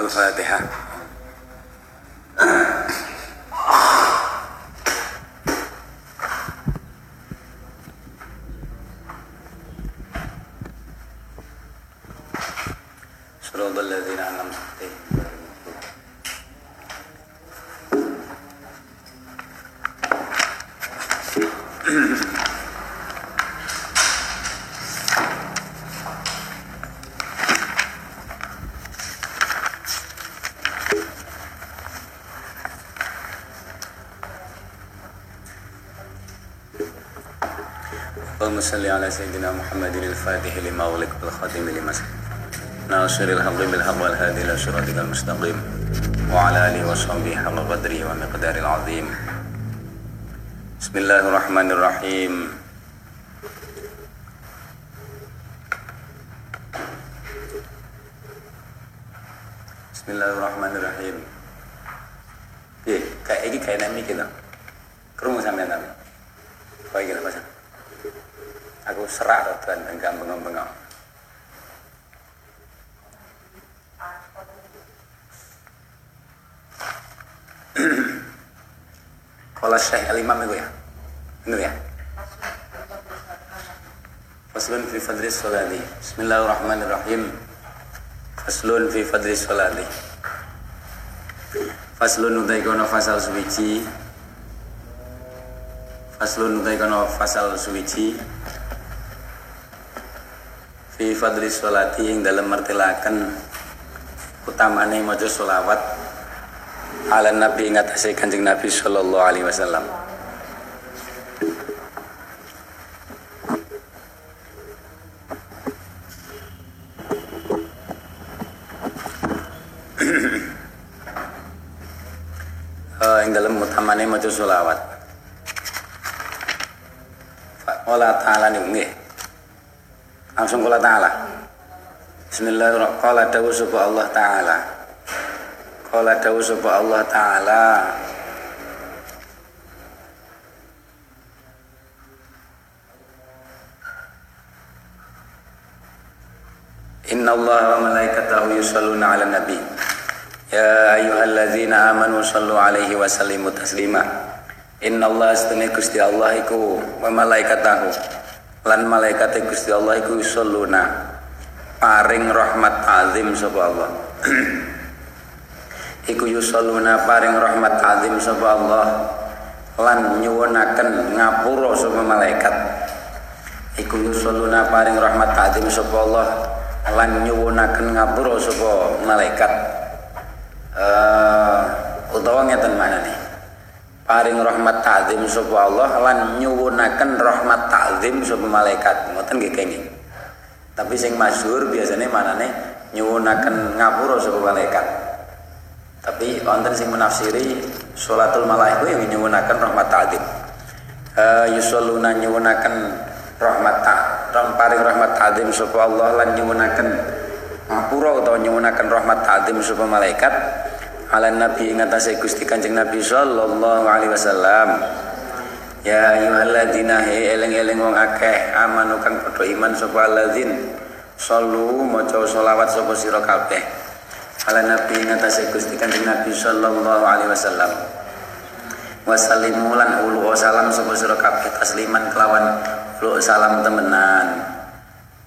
Al-Fatihah. صراط الذين أنعمت اللهم صل على سيدنا محمد الفاتح لما أغلق بالخاتم لما سبق. ناصر الحق بالحق والهادي إلى صراطك المستقيم. وعلى آله وصحبه حق قدره ومقدار العظيم. بسم الله الرحمن الرحيم. Bismillahirrahmanirrahim. Faslun fi fadli sholati. Faslun utai kono fasal suwici. Faslun utai kono fasal suwici. Fi fadli sholati yang dalam mertelakan utamane maca sholawat ala nabi ngatasi kanjeng nabi sallallahu alaihi wasallam uh, yang dalam maca sholawat Allah Ta'ala nih nggih. Langsung kula Ta'ala. Bismillahirrahmanirrahim. Qala dawu Allah Ta'ala. Qala dawu Allah Ta'ala. Inna Allah wa malaikatahu yusalluna ala nabi Ya amanu sallu alaihi wa sallimu taslima. Inna Allah setengah Gusti Allah iku wa malaikatahu. Lan malaikat Gusti Allah iku yusalluna. Paring rahmat azim sapa Allah. Iku yusalluna paring rahmat azim sapa Allah. Lan nyuwunaken ngapura sapa malaikat. Iku yusalluna paring rahmat azim sapa Allah. Lan nyuwunaken ngapura sapa malaikat uh, utawa ngeten nih? Paring rahmat ta'zim sapa Allah lan nyuwunaken rahmat ta'zim sapa malaikat. Ngoten nggih kenging tapi sing masyhur biasanya manane nyuwunaken ngapura sapa malaikat. Tapi wonten sing menafsiri salatul malaiku yang nyuwunaken rahmat ta'zim. Uh, yusalluna nyuwunaken rahmat ta paring rahmat ta'zim sapa Allah lan nyuwunaken ngapura utawa nyuwunaken rahmat ta'zim sapa malaikat. Ala nabi ingatase Gusti Kanjeng Nabi sallallahu alaihi wasallam. Ya ayyuhalladzina he eling-eling wong akeh amanu kang padha iman sapa alladzin. Sallu maca selawat sapa sira kabeh. Ala nabi ingatase Gusti Kanjeng Nabi sallallahu alaihi wasallam. Wasallimu lan ulu salam sapa sira kabeh tasliman kelawan ulu salam temenan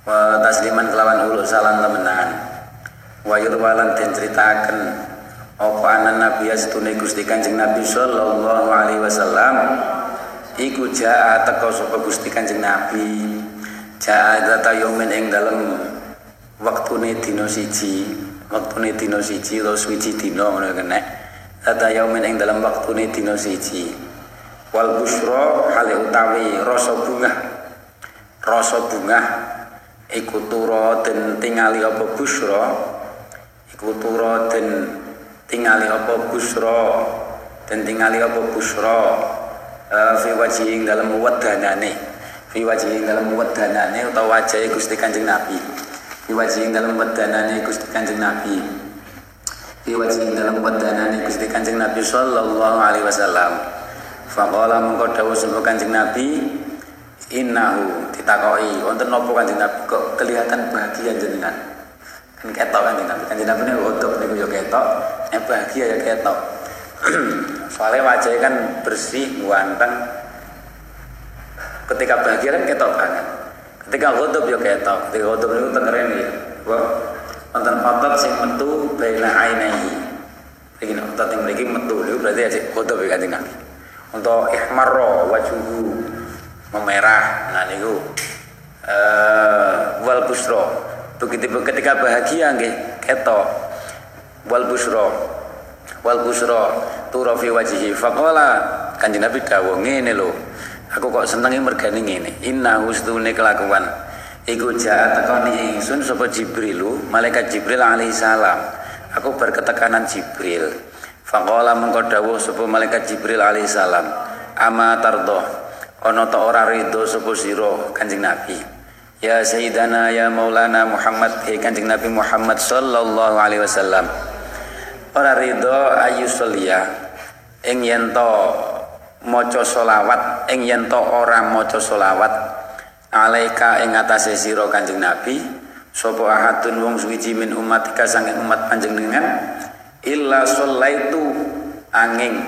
wa tasliman kelawan ulu salam temenan. Wa yurwalan den ceritaken apa anan nabi astune Gusti Kanjeng Nabi sallallahu alaihi wasallam? Iku jaa teko sapa Gusti Kanjeng Nabi? Jaa data yomen ing dalem waktune dina siji waktune dina siji utawa suci dina ngono kene data yomen ing dalem waktune dina siji. Wal busra hale utawi rasa bunga rasa bunga iku turo den tingali apa busra? Iku turo den tingali apa busra? Dan tingali apa busra? Uh, fi wajhi dalam wadanane fi wajhi dalam wadanane utawa wajah Gusti Kanjeng Nabi. Fi wajhi dalam wadanane Gusti Kanjeng Nabi. Fi wajhi dalam wadanane Gusti Kanjeng Nabi sallallahu alaihi wasallam. Faqala mengko dawuh Kanjeng Nabi innahu ditakoki wonten napa Kanjeng Nabi? Kok kelihatan bahagia jenengan? Kan ketok kan Nabi. Kan Nabi ini godop niku yo ketok. Eh bahagia ya ketok. Soalnya wajahnya kan bersih ganteng. Ketika bahagia kan ketok banget. Ketika godop yo ketok. Ketika godop niku tengeren ya wah wonten otot sing metu baina ainihi iki otot yang mriki metu niku berarti aja godop ya kanjeng Nabi. Untuk ihmarro wajuhu memerah nah niku. Uh, wal busro begitu ketika bahagia nggih ketok. Wal busro wal busro turo fi wajhi. Faqala kanjeng Nabi dawuh ngene lho aku kok senengi mergani ngene. Inna husnune kelakuan. Iku ja'a tekoni ingsun sapa Jibrilu malaikat Jibril alaihi salam. Aku berketekanan Jibril. Faqala mengko dawuh sapa malaikat Jibril alaihi salam ama tardo ana ta ora ridho sapa sira Kanjeng Nabi. Ya sayyidana ya maulana Muhammad he Kanjeng Nabi Muhammad sallallahu alaihi wasallam. Ora ridho ayu solia ing yen to maca selawat ing yen to ora maca selawat alaika ing atase sira Kanjeng Nabi sapa ahadun wong suwiji min umatika sanging umat panjenengan illa sallaitu angin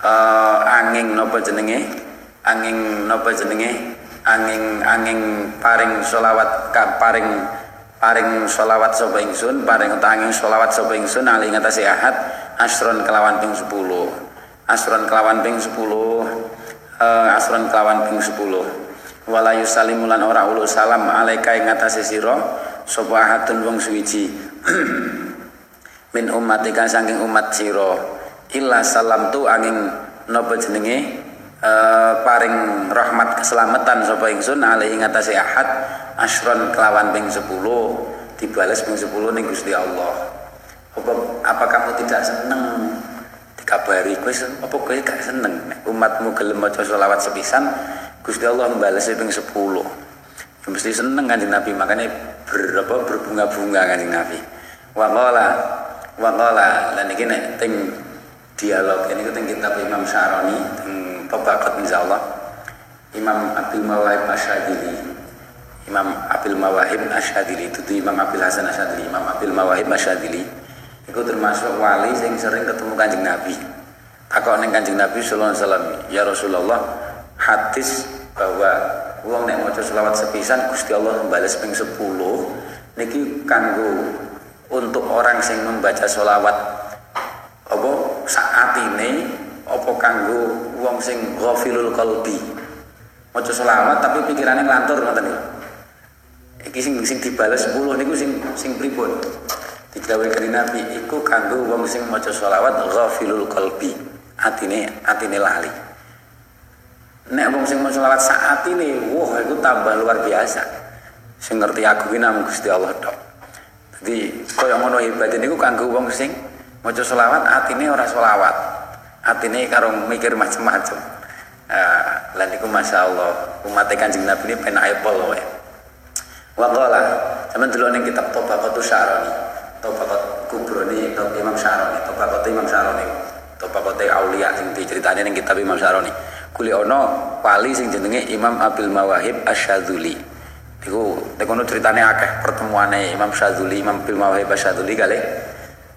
uh, angin napa jenenge angin napa jenenge? Angin angin paring solawat paring paring solawat sapa ingsun paring angin solawat sapa ingsun ali ngatasi ahad asron kelawan ping 10 asron kelawan ping 10 uh, eh, asron kelawan ping 10 wala yusalimulan ora ulu salam alaika ing ngatasi sira sapa ahadun wong suwiji. Min ummatika saking umat sira. Illa salam tu angin napa jenenge Eh, paring rahmat keselamatan sapa ingsun alaihi ngatasi ahad asron kelawan ping 10 dibales ping 10 ning Gusti Allah. Apa, apa kamu tidak seneng dikabari kowe apa kowe gak seneng nek umatmu gelem maca selawat sepisan Gusti Allah membalas ping 10. Ya mesti seneng Kanjeng Nabi makanya berapa berbunga-bunga Kanjeng Nabi. Wa qala wa qala lan iki nek ting dialog ini kita kitab Imam Syaroni teng Tobakat Allah Imam Abil Mawahib Asyadili. Imam Abil Mawahib Asyadili. Itu Imam Abil Hasan Asyadili. Imam Abil Mawahib Asyadili. Itu termasuk wali yang sering ketemu kanjeng Nabi. Takut neng kanjeng Nabi Sallallahu Alaihi Wasallam ya Rasulullah hadis bahwa uang nek maca selawat sepisan Gusti Allah membalas ping 10 niki kanggo untuk orang yang membaca selawat apa saat ini apa kanggo wong sing ghafilul qalbi. Maca selawat tapi pikirannya ngelantur ngoten niku iki sing sing dibales 10 niku sing sing pripun? Digawe kali Nabi iku kanggo wong sing maca selawat ghafilul qalbi. Atine atine lali. Nek wong sing maca selawat saat ini wah iku tambah luar biasa. Sing ngerti aku ki namung Gusti Allah tok. Jadi kaya ngono hebat niku kanggo wong sing maca selawat atine ora selawat ini karo mikir macam-macam uh, lan iku Allah umat Kanjeng Nabi ini pena apple wae. Wa qala sampeyan delok ning kitab Tabaqatus Syarani Tabaqat Kubroni Imam Syarani Tabaqat Imam Syarani Tabaqat Aulia sing diceritani ning kitab Imam Syarani kuli ono wali sing jenenge Imam Abil Mawahib Asyadzuli iku tekono ceritane akeh pertemuane Imam Syadzuli Imam Abil Mawahib Asyadzuli kali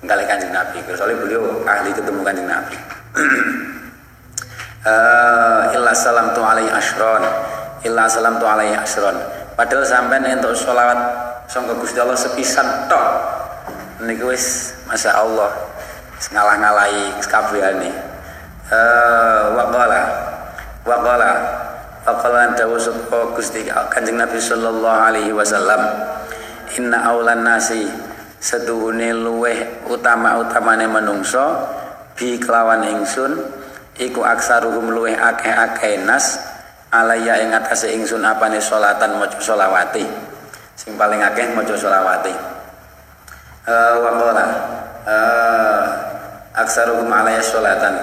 kali Kanjeng Nabi. Soalnya beliau ahli ketemu Kanjeng Nabi uh, illa salam tu alaihi asron illa salam tu alaihi asron padahal sampai untuk sholawat sangka Gusti Allah sepisan tok. Niku wis Masya Allah ngalah-ngalahi kabehane. Uh, waqala waqala waqala dawu sapa Gusti Kanjeng Nabi sallallahu alaihi wasallam inna aulan nasi seduhune luweh utama-utamane menungso bi kelawan ingsun iku aksaruhum luweh akeh-akeh nas alaya ing atase ingsun apane salatan maca selawati sing paling akeh maca selawati uh, wa qala uh, aksaruhum alaya salatan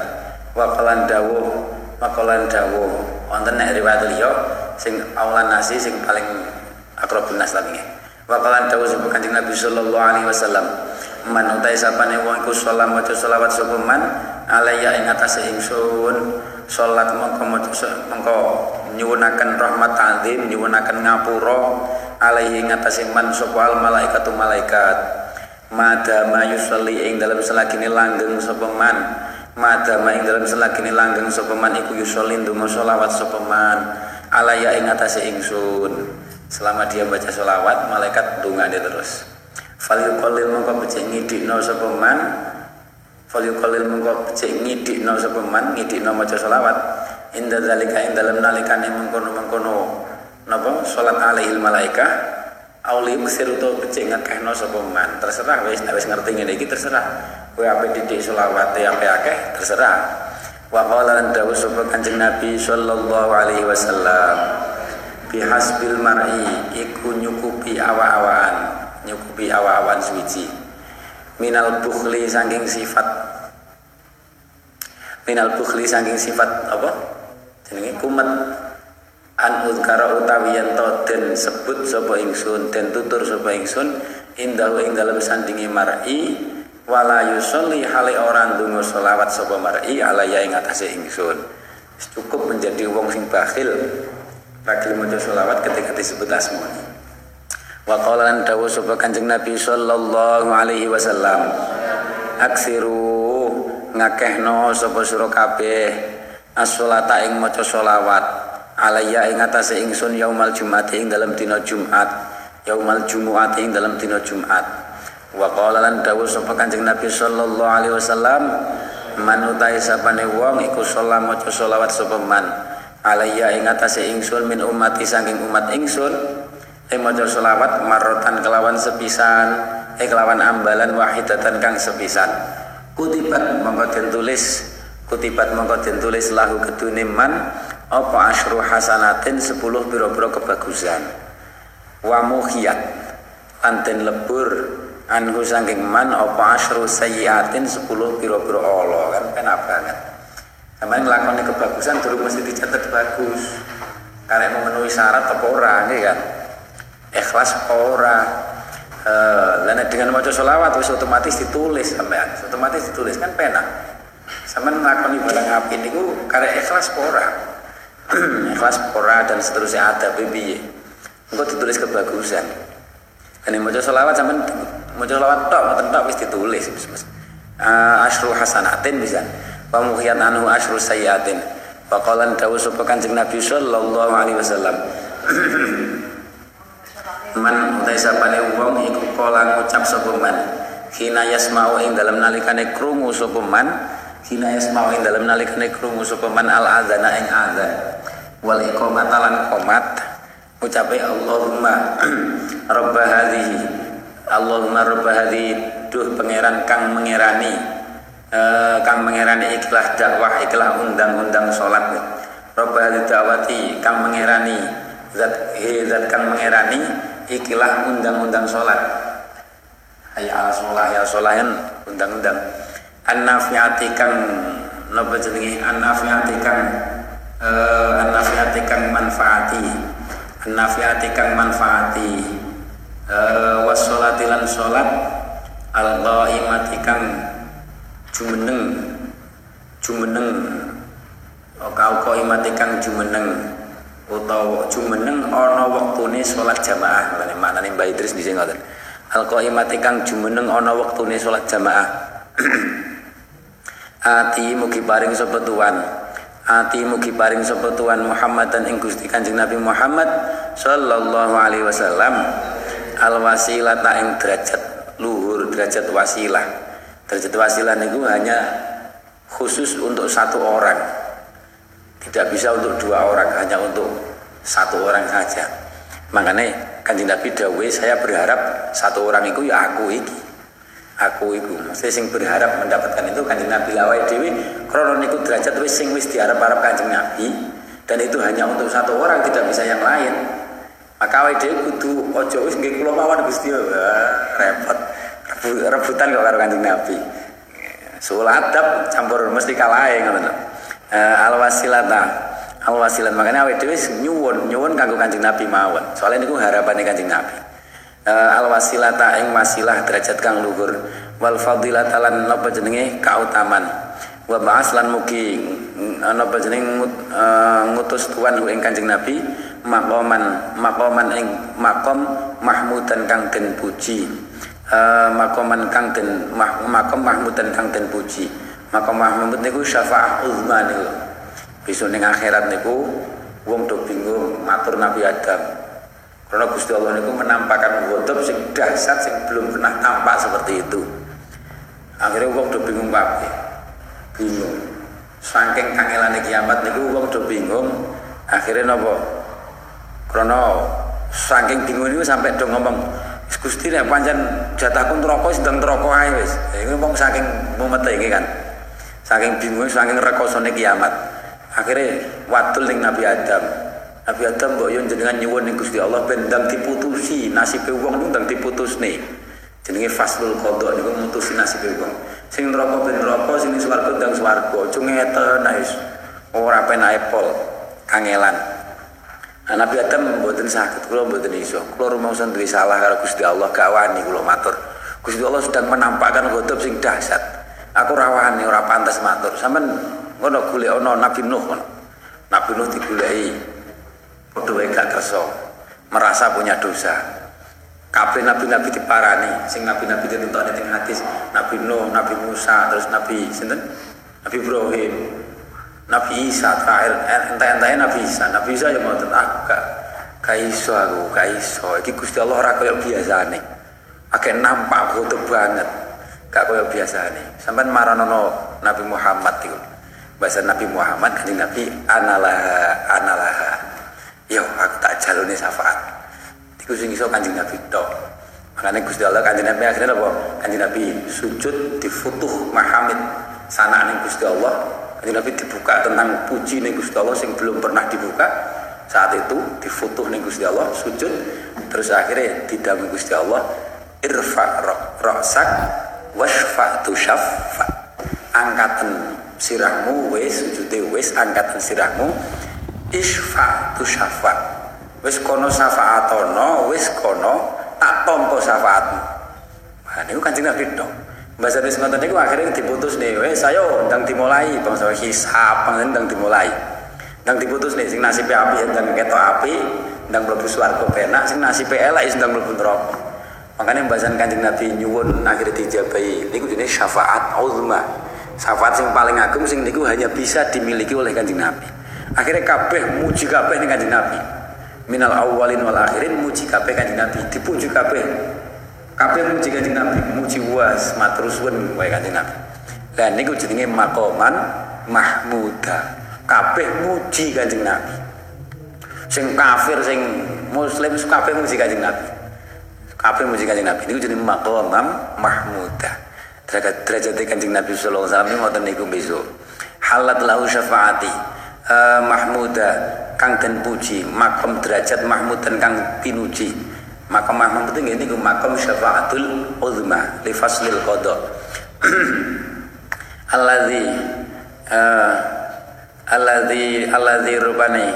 wa qalan dawuh wa qalan dawuh. Wonten nek riwayat liya sing awalan nasi sing paling akrabun nas lagi wa qalan dawuh Kanjeng Nabi sallallahu alaihi wasallam. Man utai sapane wong iku salat maca selawat sapa man alaya ing atase ingsun. Salat mongko maca mongko rahmat ta'zim nyuwunaken ngapura alaihi ing atase man sapa al malaikatu malaikat. Madama yusalli ing dalam selagine langgeng sapa man. Madama ing dalam selagine langgeng sapa iku yusolli ndonga selawat sapa man alaya ing atase ingsun selama dia baca selawat malaikat dungane terus. Fal yuqallil mongko becik ngidikno sapa man? Fal yuqallil mongko becik ngidikno sapa man? Ngidikno maca selawat. Inda zalika ing dalam nalikane mengkono-mengkono napa? Salat alaihil malaikah. Auli Mesir utawa becik ngakehno sapa man? Terserah wis wis ngerti ngene iki terserah. Kowe ape didik selawat ape akeh terserah. Wa qala dawu sapa kanjeng Nabi sallallahu alaihi wasallam bi hasbil mar'i iku nyukupi awa-awaan nyukupi awa-awan suci. Minal bukhli saking sifat minal bukhli saking sifat apa? Jenenge kumet. An uzkara utawi yen to den sebut sapa ingsun den tutur sapa ingsun indahu ing dalem sandingi mar'i wala yusolli hale ora ndonga selawat sapa mar'i alaya ing atase ingsun. Cukup menjadi wong sing bakhil bakil maca selawat ketika disebut asmani wa qala lan sapa kanjeng nabi sallallahu alaihi wasallam aksiru ngakehno sapa sira kabeh as-sholata ing maca selawat alaiya ing atase ingsun yaumal jumat ing dalam dina Jumat yaumal jumuat ing dalam dina Jumat. Wa qala lan sapa Kanjeng Nabi sallallahu alaihi wasallam man utai sapane wong iku sholat maca selawat sapa man alaiya ing atase ingsun min umati saking umat ingsun. Ing maca selawat marotan kelawan sepisan eh kelawan ambalan wahidatan kang sepisan. Kutibat mongko den tulis. Kutibat mongko den tulis lahu kedune man apa asyru hasanatin 10 biro-biro kebagusan. Wa muhiyat anten lebur anhu sangking man apa asyru sayyatin 10 biro-biro Allah kan penak banget sampai ngelakoni kebagusan dulu mesti dicatat bagus. Karena memenuhi syarat apa ora kan? Ikhlas ora? Uh, dengan maca sholawat wis otomatis ditulis sampean. Otomatis ditulis kan penak. Sama ngelakoni barang api niku karena ikhlas ora? Ikhlas pora dan seterusnya ada bibi engkau ditulis kebagusan. Dan yang mau sholawat sampai mau sholawat tok mau tok wis ditulis. Uh, asrul hasanatin bisa wa muhyat anhu asrul sayyatin Bakalan dawuh sapa Kanjeng Nabi sallallahu alaihi wasallam. Man utai sapane wong iku kala ngucap sapa man. Hina yasmau ing dalam nalikane krungu sapa man. Hina yasmau ing dalam nalikane krungu sapa man al adzana ing adzan. Wal iqamatalan qomat. Ucape Allahumma robba hadhihi Allahumma robba hadhihi duh pangeran kang mengerani uh, kang mengerani ikhlas dakwah ikhlas undang-undang salat robba hadhihi da'wati kang mengerani zat he zat kang mengerani ikhlas undang-undang salat hayya ala sholah ya sholahan undang-undang. An-nafiati kang napa jenenge? An-nafiati kang uh, kang manfaati. An-nafiati kang manfaati. Uh, wassolati lan salat al-qaimati kang jumeneng. Jumeneng. Kau qaimati kang jumeneng. Utawa jumeneng ana salat jamaah. Ngene maknane Mbah Idris sini ngoten. Al qaimati kang jumeneng ana wektune salat jamaah. Ati mugi paring sapa tuan. Ati mugi paring sapa Tuhan Muhammad dan ing Kanjeng Nabi Muhammad sallallahu alaihi wasallam. Al wasilah ta ing derajat luhur derajat wasilah derajat wasilah niku hanya khusus untuk satu orang. Tidak bisa untuk dua orang hanya untuk satu orang saja. Makanya kanjeng Nabi Dawe saya berharap satu orang itu ya aku iki. Aku iku. Mesti sing berharap mendapatkan itu kanjeng Nabi. Lawai dewi krono niku derajat wis sing wis diharap-harap kanjeng Nabi dan itu hanya untuk satu orang tidak bisa yang lain. Maka awake dhewe kudu ojo wis nggih kula mawon Gusti. Repot rebutan kok karo kanjeng Nabi. Soal adab campur mesti kalah uh, al wasilata al wasilat makanya awake dhewe nyuwun nyuwun kanggo kanjeng Nabi mawon. Soalnya niku harapane kanjeng Nabi. Uh, al wasilata ing wasilah derajat kang luhur. Wal fadilata lan napa jenenge? Kautaman. Wa ba'as lan mugi eh, napa jenenge? Uh, ngutus tuan ing Kanjeng Nabi makoman makoman ing makom mahmudan kang den puji uh, makoman kang den mah, makom mahmudan kang den puji. Makom mahmud niku syafaah uzma niku. Besok ning akhirat niku wong do bingung matur Nabi Adam. Karena Gusti Allah niku menampakkan ghadab sing dahsyat sing belum pernah tampak seperti itu. Akhirnya wong do bingung kabeh bingung. Saking kangelane kiamat niku wong do bingung. Akhirnya napa? Karena saking bingung niku sampai do ngomong Gusti nek pancen jatahku neraka sedang neraka ae wis. Iku wong saking mumete iki kan. Saking bingung saking rekosone kiamat. Akhirnya wadul ning Nabi Adam. Nabi Adam mbok yo jenengan nyuwun ning Gusti Allah ben ndang diputusi nasibe wong niku ndang diputusne. Jenenge faslul qada niku mutusi nasibe wong. Sing neraka ben neraka, sing swarga ndang swarga. Aja ngeten wis. Ora penak pol kangelan. Nah, Nabi Adam mboten sakit, kula mboten iso. Kula rumaosan duwe salah karo Gusti Allah, gak wani kula matur. Gusti Allah sedang menampakkan ghadab sing dahsyat. Aku rawani ora pantas matur. Sampeyan ngono golek ana Nabi Nuh. Nabi Nuh digoleki padha wae gak merasa punya dosa. Kabeh nabi-nabi diparani, sing nabi-nabi ditentokne teng hadis, Nabi Nuh, Nabi Musa, terus Nabi sinten? Nabi Ibrahim, Nabi Isa terakhir entah-entahnya Nabi Isa. Nabi Isa yang mau tentang aku gak gak iso aku gak iso ini Gusti Allah ora kaya biasane. Akeh nampak butuh banget. Gak kaya biasane. Sampean maranono Nabi Muhammad itu bahasa Nabi Muhammad kan Nabi analaha analaha. Yo aku tak jaluni syafaat. Iku sing iso kanjeng Nabi tok. Makanya Gusti Allah kanjeng Nabi akhirnya apa kanjeng Nabi sujud di futuh Mahamid. Sanane Gusti Allah Kanjeng Nabi dibuka tentang puji ning Gusti Allah sing belum pernah dibuka. Saat itu difutuh ning Gusti Allah, sujud terus akhirnya didampingi Gusti Allah irfa ra'sak wasfa tu syaffa. Angkatan sirahmu wis sujude wis angkatan sirahmu isfa tu syaffa. Wis kono syafaatono wis kono tak tompo syafaatmu. Nah niku Kanjeng Nabi dong. Bahasa wis ngoten niku akhirnya diputus nih, wes ayo ndang dimulai bangsa hisab pangen ndang dimulai. Ndang diputus nih sing nasibe api ndang ketok api, ndang mlebu swarga penak, sing nasibe elek ndang mlebu neraka. Makanya bahasan Kanjeng Nabi nyuwun akhirnya dijabahi niku jenis syafaat uzma. Syafaat sing paling agung sing niku hanya bisa dimiliki oleh Kanjeng Nabi. Akhirnya kabeh muji kabeh ning Kanjeng Nabi. Minal awalin wal akhirin muji kabeh Kanjeng Nabi, dipuji kabeh kabeh muji kanjeng Nabi muji was matur suwun wae kanjeng Nabi. Lah niku jenenge makoman mahmuda. Kabeh muji kanjeng Nabi. Sing kafir sing muslim kabeh muji kanjeng Nabi. Kabeh muji kanjeng Nabi. Niku jenenge makoman mahmuda. Derajat derajat kanjeng Nabi sallallahu alaihi wasallam ngoten niku besok. Halat lahu syafaati. Uh, mahmuda kang den puji makom derajat mahmud dan kang pinuji Makam Mahmud itu ini makam syafaatul uzma li faslil qada. alladzi uh, alladzi alladzi rupane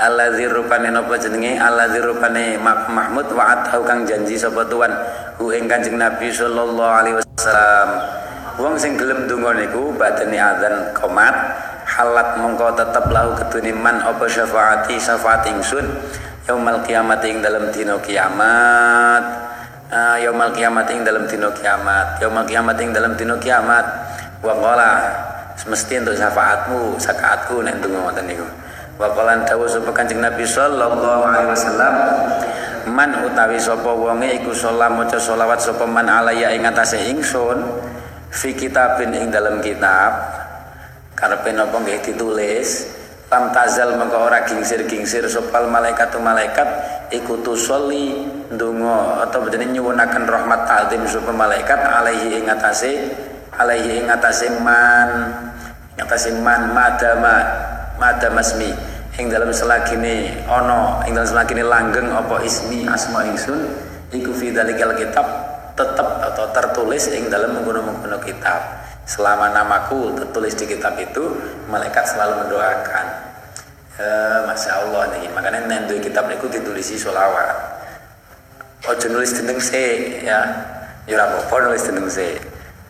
alladzi rupane napa jenenge alladzi rupane makam Mahmud wa'at kang janji sapa tuan hu ing Kanjeng Nabi sallallahu alaihi wasallam. Wong sing gelem donga niku badane azan qomat halat mongko tetep lahu kedune apa syafaati syafaat ingsun yaumal kiamat ing dalam dino kiamat. Uh, yaumal kiamat ing dalam dino kiamat. Yaumal kiamat ing dalam dino kiamat. Wa qala semesti untuk syafaatmu sakaatku nek ndonga ngoten niku. Wa qala dawuh sapa Kanjeng Nabi sallallahu alaihi wasallam man utawi sapa wonge iku sholat maca selawat sapa man alaya ing atase ingsun fi kitabin ing dalam kitab. Karepe napa nggih ditulis lam tazal mengko ora gingsir-gingsir sopal malaikat tu malaikat ikutu soli dungo atau bedene nyuwunaken rahmat ta'zim sapa malaikat alaihi ing atase alaihi ing atase man ing atase man madama madamasmi ing dalam selagine ana ing dalam selagine langgeng apa ismi asma ingsun iku fi dalikal kitab tetap atau tertulis ing dalam menggunakan kitab selama namaku tertulis di kitab itu malaikat selalu mendoakan. E, masya Allah nih makanya nendu kitab itu ditulisi solawat ojo nulis jeneng se ya. Ya apa nulis jeneng se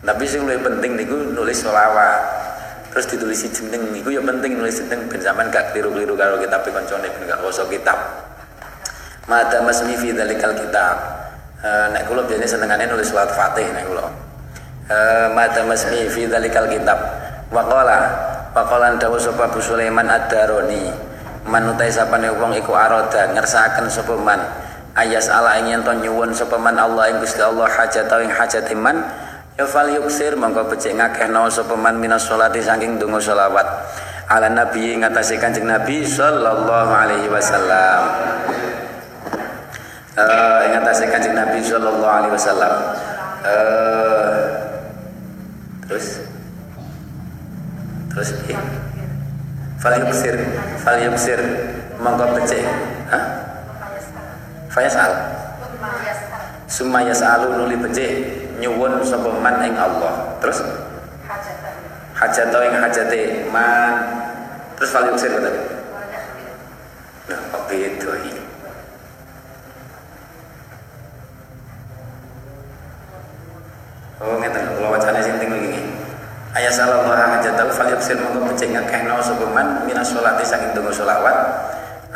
tapi sing lebih penting niku nulis solawat terus ditulisi jeneng niku ya penting nulis jeneng. Ben gak keliru-keliru karo kitab koncone ben gak kosong kitab. Mata masmi fi dalikal kitab. Uh, nek kula biasane senengane nulis surat Fatih nek kula uh, mata masmi fi dzalikal kitab. Wa qala wa qala dawu sapa Bu Sulaiman ad-Daroni. Man utai sapane wong iku aroda ngersakaken sapa man. Ayas ala ing yen nyuwun sapa man Allah ing Gusti Allah hajat ing hajat iman ya fal yuksir mongko becik ngakehno sapa man minas sholati saking donga ala nabi ngatasi kanjeng nabi sallallahu alaihi wasallam. Uh, eh, ngatasi kanjeng nabi sallallahu alaihi wasallam. Uh, terus terus ya fal yuksir fal yuksir mongko becik ha fayasal sumayas'alu nuli becik nyuwun sapa man ing Allah. Terus hajat ing hajate man. Terus paling usir kata. Nah, kok beda iki? Oh, ngeten tinggal iki. Ayat sallallahu hajatahu fal yuksir mongko becik ngakehno sapa minas sholati saking donga selawat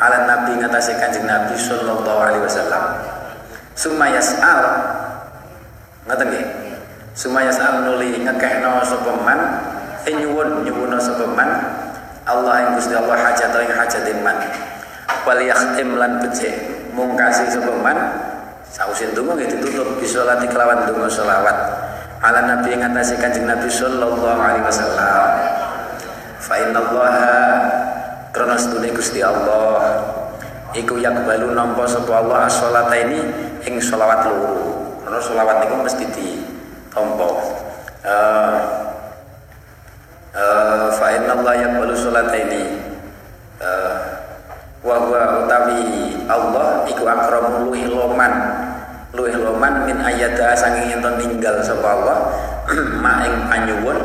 ala nabi ngatasi kanjeng nabi sallallahu alaihi wasallam. Summa yas'al Ngoten nggih. Sumaya sa'al nuli ngekehno sapa man nyuwun nyuwun Allah ing Gusti Allah hajat ing hajatin man. Wal yakhtim lan becik mung kasih sausin donga nggih ditutup bisolati kelawan donga selawat ala nabi ing atase kanjeng Nabi sallallahu alaihi wasallam. Fa innallaha krana sedune Gusti Allah iku yakbalu nampa sapa Allah as-sholata ini ing selawat loro. Karena sholawat itu mesti ditompo uh, uh, fa inna Allah yaqbalu sholata ini. Uh, wa huwa utawi Allah iku akramu luih loman luih loman min ayata sanging ento ninggal sapa Allah ma ing panyuwun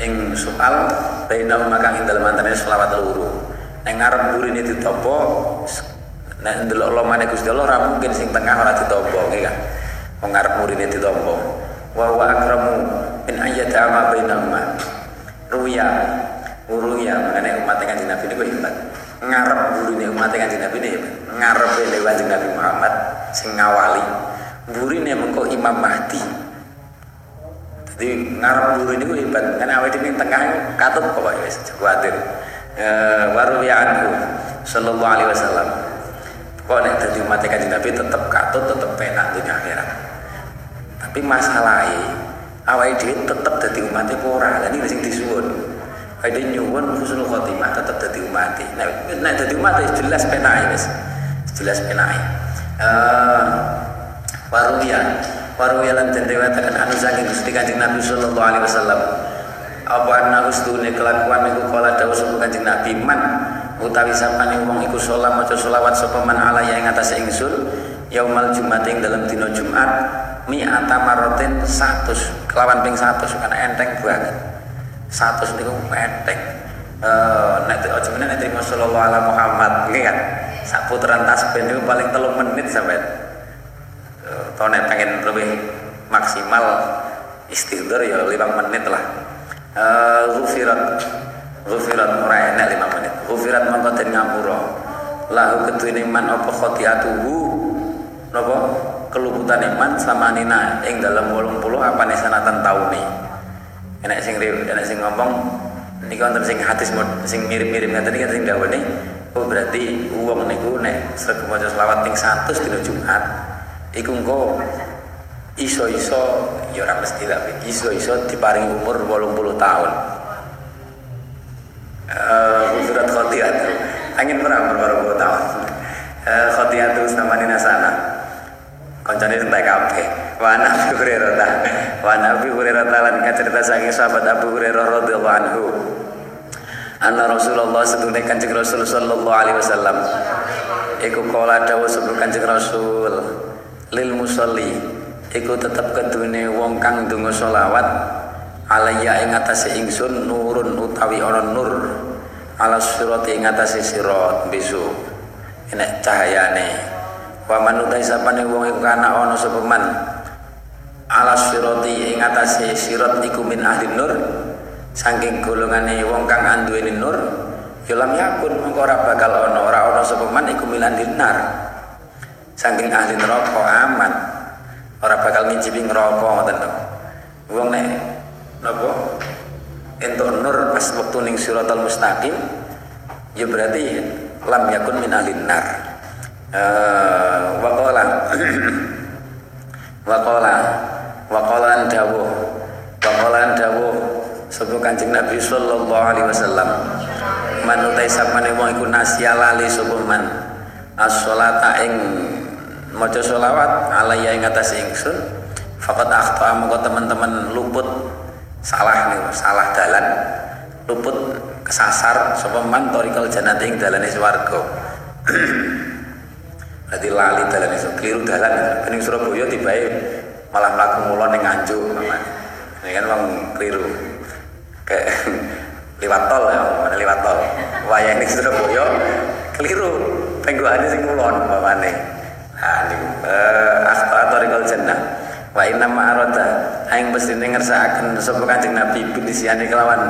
ing soal bainal makang ing dalem antane selawat loro ning ngarep burine ditampa nek ndelok lomane Gusti Allah ora mungkin sing tengah ora ditampa nggih kan? Mengarep murine ditompo wa wa akramu min ayat ama bainahuma. Ruya ruya mengenai umat kanjeng Nabi niku hebat. Ngarep burine umat kanjeng Nabi ini hebat. Ngarep kanjeng Nabi Muhammad sing ngawali. Burine mengko Imam Mahdi. Jadi ngarep burine niku hebat. Kan awake dhewe tengah katut pokoke wis kuwatir. Eh waruya anhu sallallahu alaihi wasallam. Kok nek dadi umat kanjeng Nabi tetep katut tetep penak dunia akhirat. Tapi masalahnya awal dia tetap jadi umat ora? Lan iki sing disuwun. Ada nyuwun husnul khotimah tetap jadi umat nah nek dadi umat jelas penake wis jelas penake eh waruya waruya lan den dewatakan anu saking Gusti Kanjeng Nabi sallallahu alaihi wasallam. Apa ana ustune kelakuan iku kala dawuh sapa Kanjeng Nabi? Man utawi sapane wong iku salat maca selawat sapa man ala ing atase ingsun yaumal jumat ing dalam dina Jumat mi'ata marotin satu kelawan ping satu karena enteng banget. Satu niku enteng. Eh nek aja meneh nek terima sallallahu alaihi Muhammad nggih kan sak putaran tasbih niku paling telung menit sampai uh, to nek pengen lebih maksimal istighfar ya lima menit lah. Eh ghufirat ghufirat ora enak lima menit. Ghufirat mongko den ngapura. Lahu keduwe man apa khotiatuhu napa? Keluputan iman sama nina ing dalam bolong puluh apa nih sanatan tauni enak sing enak sing ngomong ini kan sing hati sing mirip-mirip tadi kan sing dawa nih oh berarti uang niku nek sregep maca selawat ping 100 dina Jumat iku engko iso-iso ya ora mesti lah iso-iso diparing umur 80 tahun. Eh uh, surat khotiat. Angin perang 80 tahun. Uh, khotiat sama nina sana koncone entek kabeh. Wa Nabi Hurairah wa Nabi Hurairah lan kacerita saking sahabat Abu Hurairah radhiyallahu anhu anna Rasulullah sedune Kanjeng Rasul sallallahu alaihi wasallam. Iku kala dawuh sebelum Kanjeng Rasul. Lil musalli iku tetep kedune wong kang ndonga selawat alayya ing atase ingsun nurun utawi ana nur ala sirat ing atase sirat besok enek cahayane. Waman utai sapane wong iku kana ana sapa man ala sirati ing atase sirat iku min ahli nur saking golongane wong kang anduweni nur ya lam yakun mengko ora bakal ana ora ana sapa man iku milan dinar saking ahli neraka aman. Ngicipi ngerokok ngoten lho. Wong nek napa? Entuk nur pas waktu ning siratal mustaqim ya berarti lam yakun min ahlin nar. Uh, waqala. Waqala. Waqala dawuh. Waqala dawuh sapa Kanjeng Nabi sallallahu alaihi wasallam. Manutai sapane wong iku nasya lali sapa man? As-sholata ing maca selawat alaiya ing atas ingsun faqad akhta mongko teman-teman luput salah nih salah dalan luput kesasar sapa man torikal jannati ing dalane swarga. Berarti lali dalane iso keliru dalan. Ning Surabaya tibae malah mlaku mulo ning Nganjuk ini kan wong keliru kayak lewat tol ya. Mana lewat tol? Wayang ning Surabaya keliru. Penggoane sing kulon mamane nah niku eh akhta torikal jannah. Wa inna ma'arada aing mestine ngersakaken sapa Kanjeng Nabi bidisiane kelawan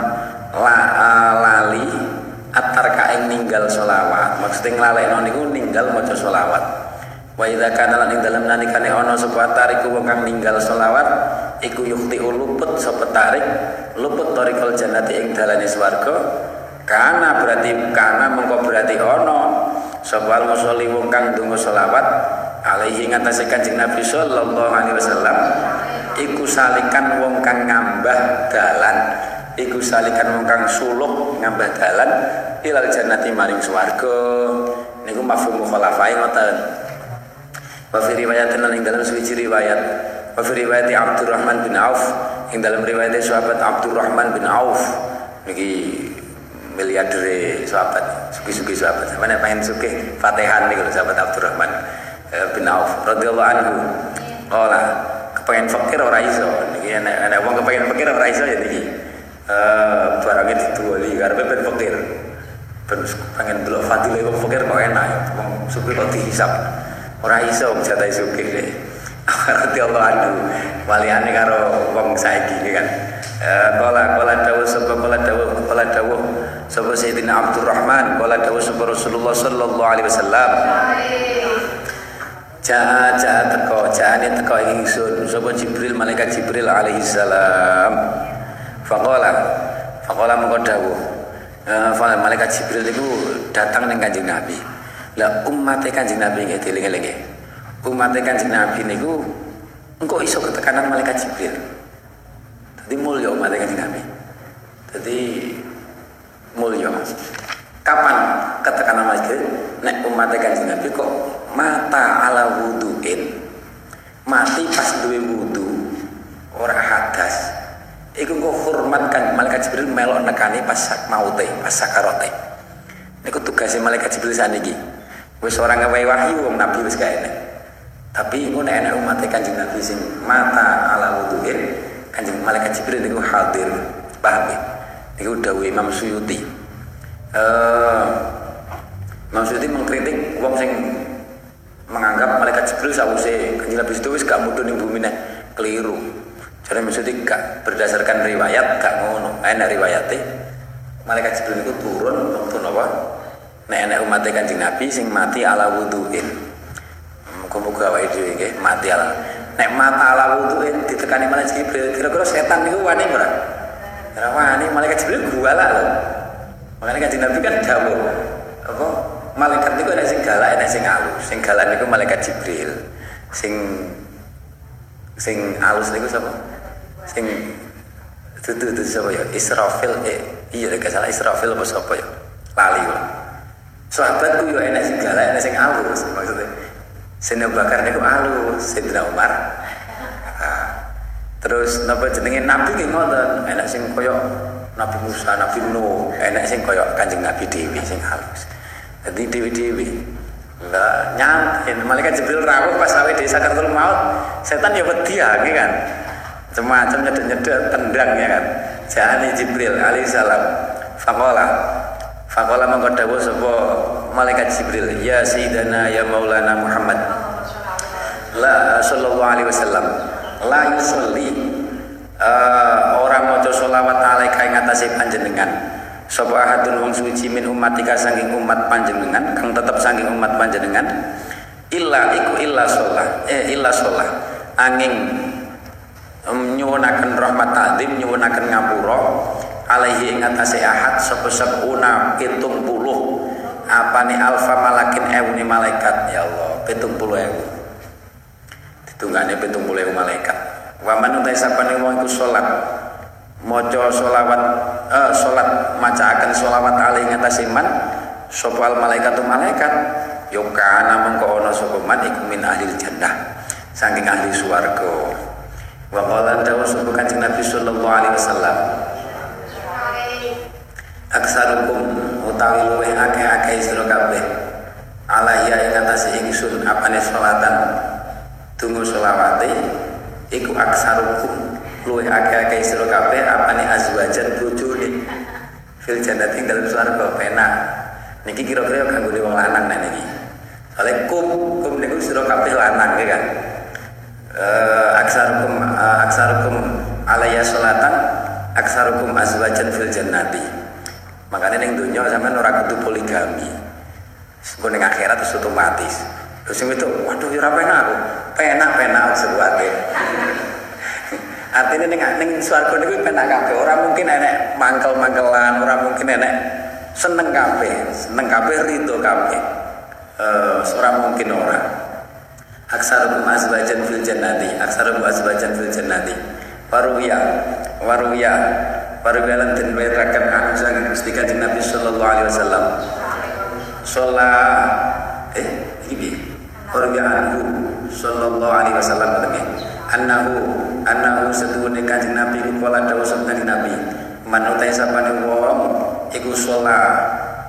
la, lali atar kaing ninggal solawat maksudnya nglalekno niku ninggal maca solawat wa idza kana lan ing dalem nalikane ana sapa tariku wong kang ninggal solawat iku yukti luput sapa tarik luput tarikal jannati ing dalane swarga. Karena berarti karena mengko berarti ono. Sapa musolli wong kang donga selawat alaihi ngatasé Kanjeng Nabi sallallahu alaihi wasallam iku salikan wong kang ngambah dalan. Iku salikan wong kang suluk ngambah dalan ilal jannati maring swarga. Niku mafhum mukhalafai ngoten. Wa fi riwayat lan ing dalam suci riwayat wa fi riwayat Abdurrahman bin Auf. Ing dalam riwayat sahabat Abdurrahman bin Auf. Niki miliarder sahabat suki-suki sahabat. Mana pengen suki? Fatihan nih kalau sahabat Abdurrahman eh, bin Auf. Radhiyallahu anhu. Qala kepengen fakir ora iso? Niki ana ana wong kepengen fakir ora iso ya niki. Eh barangnya dituali karepe ben fakir. Pengen delok fadilah wong fakir kok enak. Wong suki kok dihisap. Ora iso jatah suki radhiyallahu anhu waliane karo wong saiki kan? Kala kala dawuh sapa kala dawuh kala dawuh sapa Sayyidina Abdurrahman kala dawuh sapa Rasulullah sallallahu alaihi wasallam. Jaa jaa teko jaane teko ingsun. Sapa Jibril malaikat Jibril alaihi salam. Faqala faqala mengko dawuh. Uh, malaikat Jibril itu datang ning Kanjeng Nabi. Lah umat Kanjeng Nabi nggih dieling-elinge umat Kanjeng Nabi niku engko iso ketekanan malaikat Jibril. Jadi mulia umat kanjeng Nabi. Jadi mulia kapan ketekanan lagi nek umat kanjeng Nabi kok mata ala wuduin. Mati pas duwe wudu ora hadas. Iku kok hormat kan malaikat Jibril melok nekani pas maute pas sakarote niku tugasnya malaikat Jibril saniki wis ora ngewehi wahyu wong nabi wis kaene tapi ngono enak umat kanjeng Nabi sing mata ala wuduin kanjeng malaikat Jibril niku hadir paham ya? Niku dawuh Imam Suyuti. Uh, Imam Suyuti mengkritik wong sing menganggap malaikat Jibril sawuse kanjeng Nabi itu wis gak mudhun bumi nek keliru. Jadi maksudnya gak berdasarkan riwayat gak ngono. Enak riwayatnya malaikat Jibril itu turun waktu napa? Nek enak umat kanjeng Nabi sing mati ala wuduin muga-muga awake dhewe nggih mati ala. Nek mata ala wuduin ditekani malaikat Jibril kira-kira setan niku wani ora? Ora wani malaikat Jibril guala lho. Makanya kanjeng Nabi kan dawuh apa malaikat niku ana sing galak ana sing alus. Sing galak niku malaikat Jibril. Sing sing alus niku sapa? Sing itu itu sapa ya? Israfil eh iya gak salah Israfil apa sapa ya? Lali kok sahabatku yo enak sing galak enak sing alus maksudnya Sayyidina Bakar niku alus, Sayyidina Umar. Terus napa jenenge nabi ki ngoten, enak sing kaya Nabi Musa, Nabi Nuh, enak sing kaya Kanjeng Nabi Dewi sing halus. Jadi dewi-dewi. Enggak nyantai, malaikat Jibril rawuh pas awe di sakaratul maut, setan ya wedi ya kan. Semacam nyedot-nyedot tendang ya kan. Jani Jibril alaihissalam. Faqala mangko dawuh sapa malaikat Jibril, ya sayyidana ya maulana Muhammad. La sallallahu alaihi wasallam. La yusolli uh, orang maca selawat alaika ing atase panjenengan. Sapa ahadun wong suci min umatika saking umat panjenengan kang tetep saking umat panjenengan. Illa iku illa sholah. Eh illa sholah. Angin nyuwunaken rahmat ta'zim nyuwunaken ngapura alaihi ing atase ahad sapa sepuna 70 apane alfa malakin ewune malaikat? Ya Allah 70 ewu. Ditungane 70 ewu malaikat. Wa man utai sapane wong iku salat maca selawat eh salat macaaken selawat alaihi ing atase man sapa al malaikatu malaikat. Yukana mengko ana sapa man iku min ahli jannah. Saking ahli swarga Wa qala dawu sapa Kanjeng Nabi sallallahu alaihi wasallam. Aksarukum utawi luwih akeh-akeh sira kabeh. Ala ya ing atase ingsun apane salatan tunggu selawate iku aksarukum luwih akeh-akeh sira kabeh apane azwajan bojone fil jannati ing dalem swarga penak. Niki kira-kira kanggo wong lanang nek niki. Soale kum kum niku sira kabeh lanang ya kan uh, aksarukum uh, aksarukum alaya salatan aksarukum azwajan fil jannati makanya ning dunya sampean ora kudu poligami. Sebab ning akhirat itu otomatis. Terus itu waduh ya penak aku. Penak penak sebuake artinya ning ning swarga niku penak kabeh. Ora mungkin enek mangkel-mangkelan ora mungkin enek seneng kabeh seneng kabeh rido kabeh. Uh, ora mungkin orang aksarukum azwajan fil jannati aksarukum azwajan fil jannati. Waruya waruya waruya lan den weraken anu saking Gusti Kanjeng Nabi sallallahu alaihi wasallam. Sholat eh iki waruya anhu sallallahu alaihi wasallam katanya annahu annahu setuhune Kanjeng Nabi ku kala dawuh Kanjeng Nabi. Man utai sapane wong iku sholat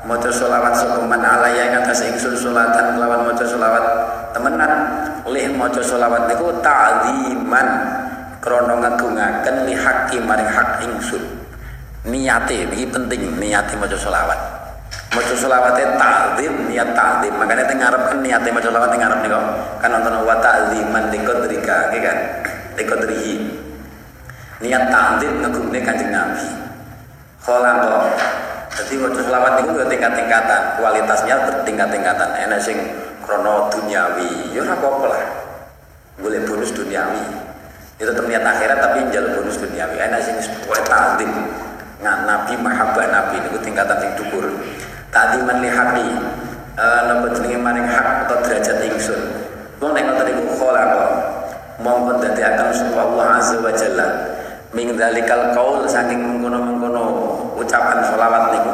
maca selawat sapa man alaya ing atas ingsun salatan kelawan maca selawat temenan. Lih maca selawat niku ta'ziman krana ngagungaken li haqqi maring hak ingsun niate iki penting niate maca selawat maca selawate ta'zim niat ta'zim makanya teng ngarep kan niate maca selawat teng ngarep niku kan nonton wa ta'ziman liqadrika iki kan liqadrihi niat ta'zim ngagungne kanjeng Nabi kholaqo jadi wajah selawat itu ya tingkat-tingkatan, kualitasnya bertingkat-tingkatan. Enak sing krono duniawi, ya ora apa-apa lah. Boleh bonus duniawi. Itu tetap niat akhirat tapi njal bonus duniawi. Enak sing ta'zim. Nggak nabi mahabbah nabi itu tingkatan sing dhuwur. Ta'ziman li haqi. Eh napa jenenge maring hak atau derajat ingsun. Wong nek ngoten iku kholaqa. Mongkon dadi akan sapa Allah azza wa jalla Ming dalikal kaul saking mengkono-mengkono ucapan sholawat niku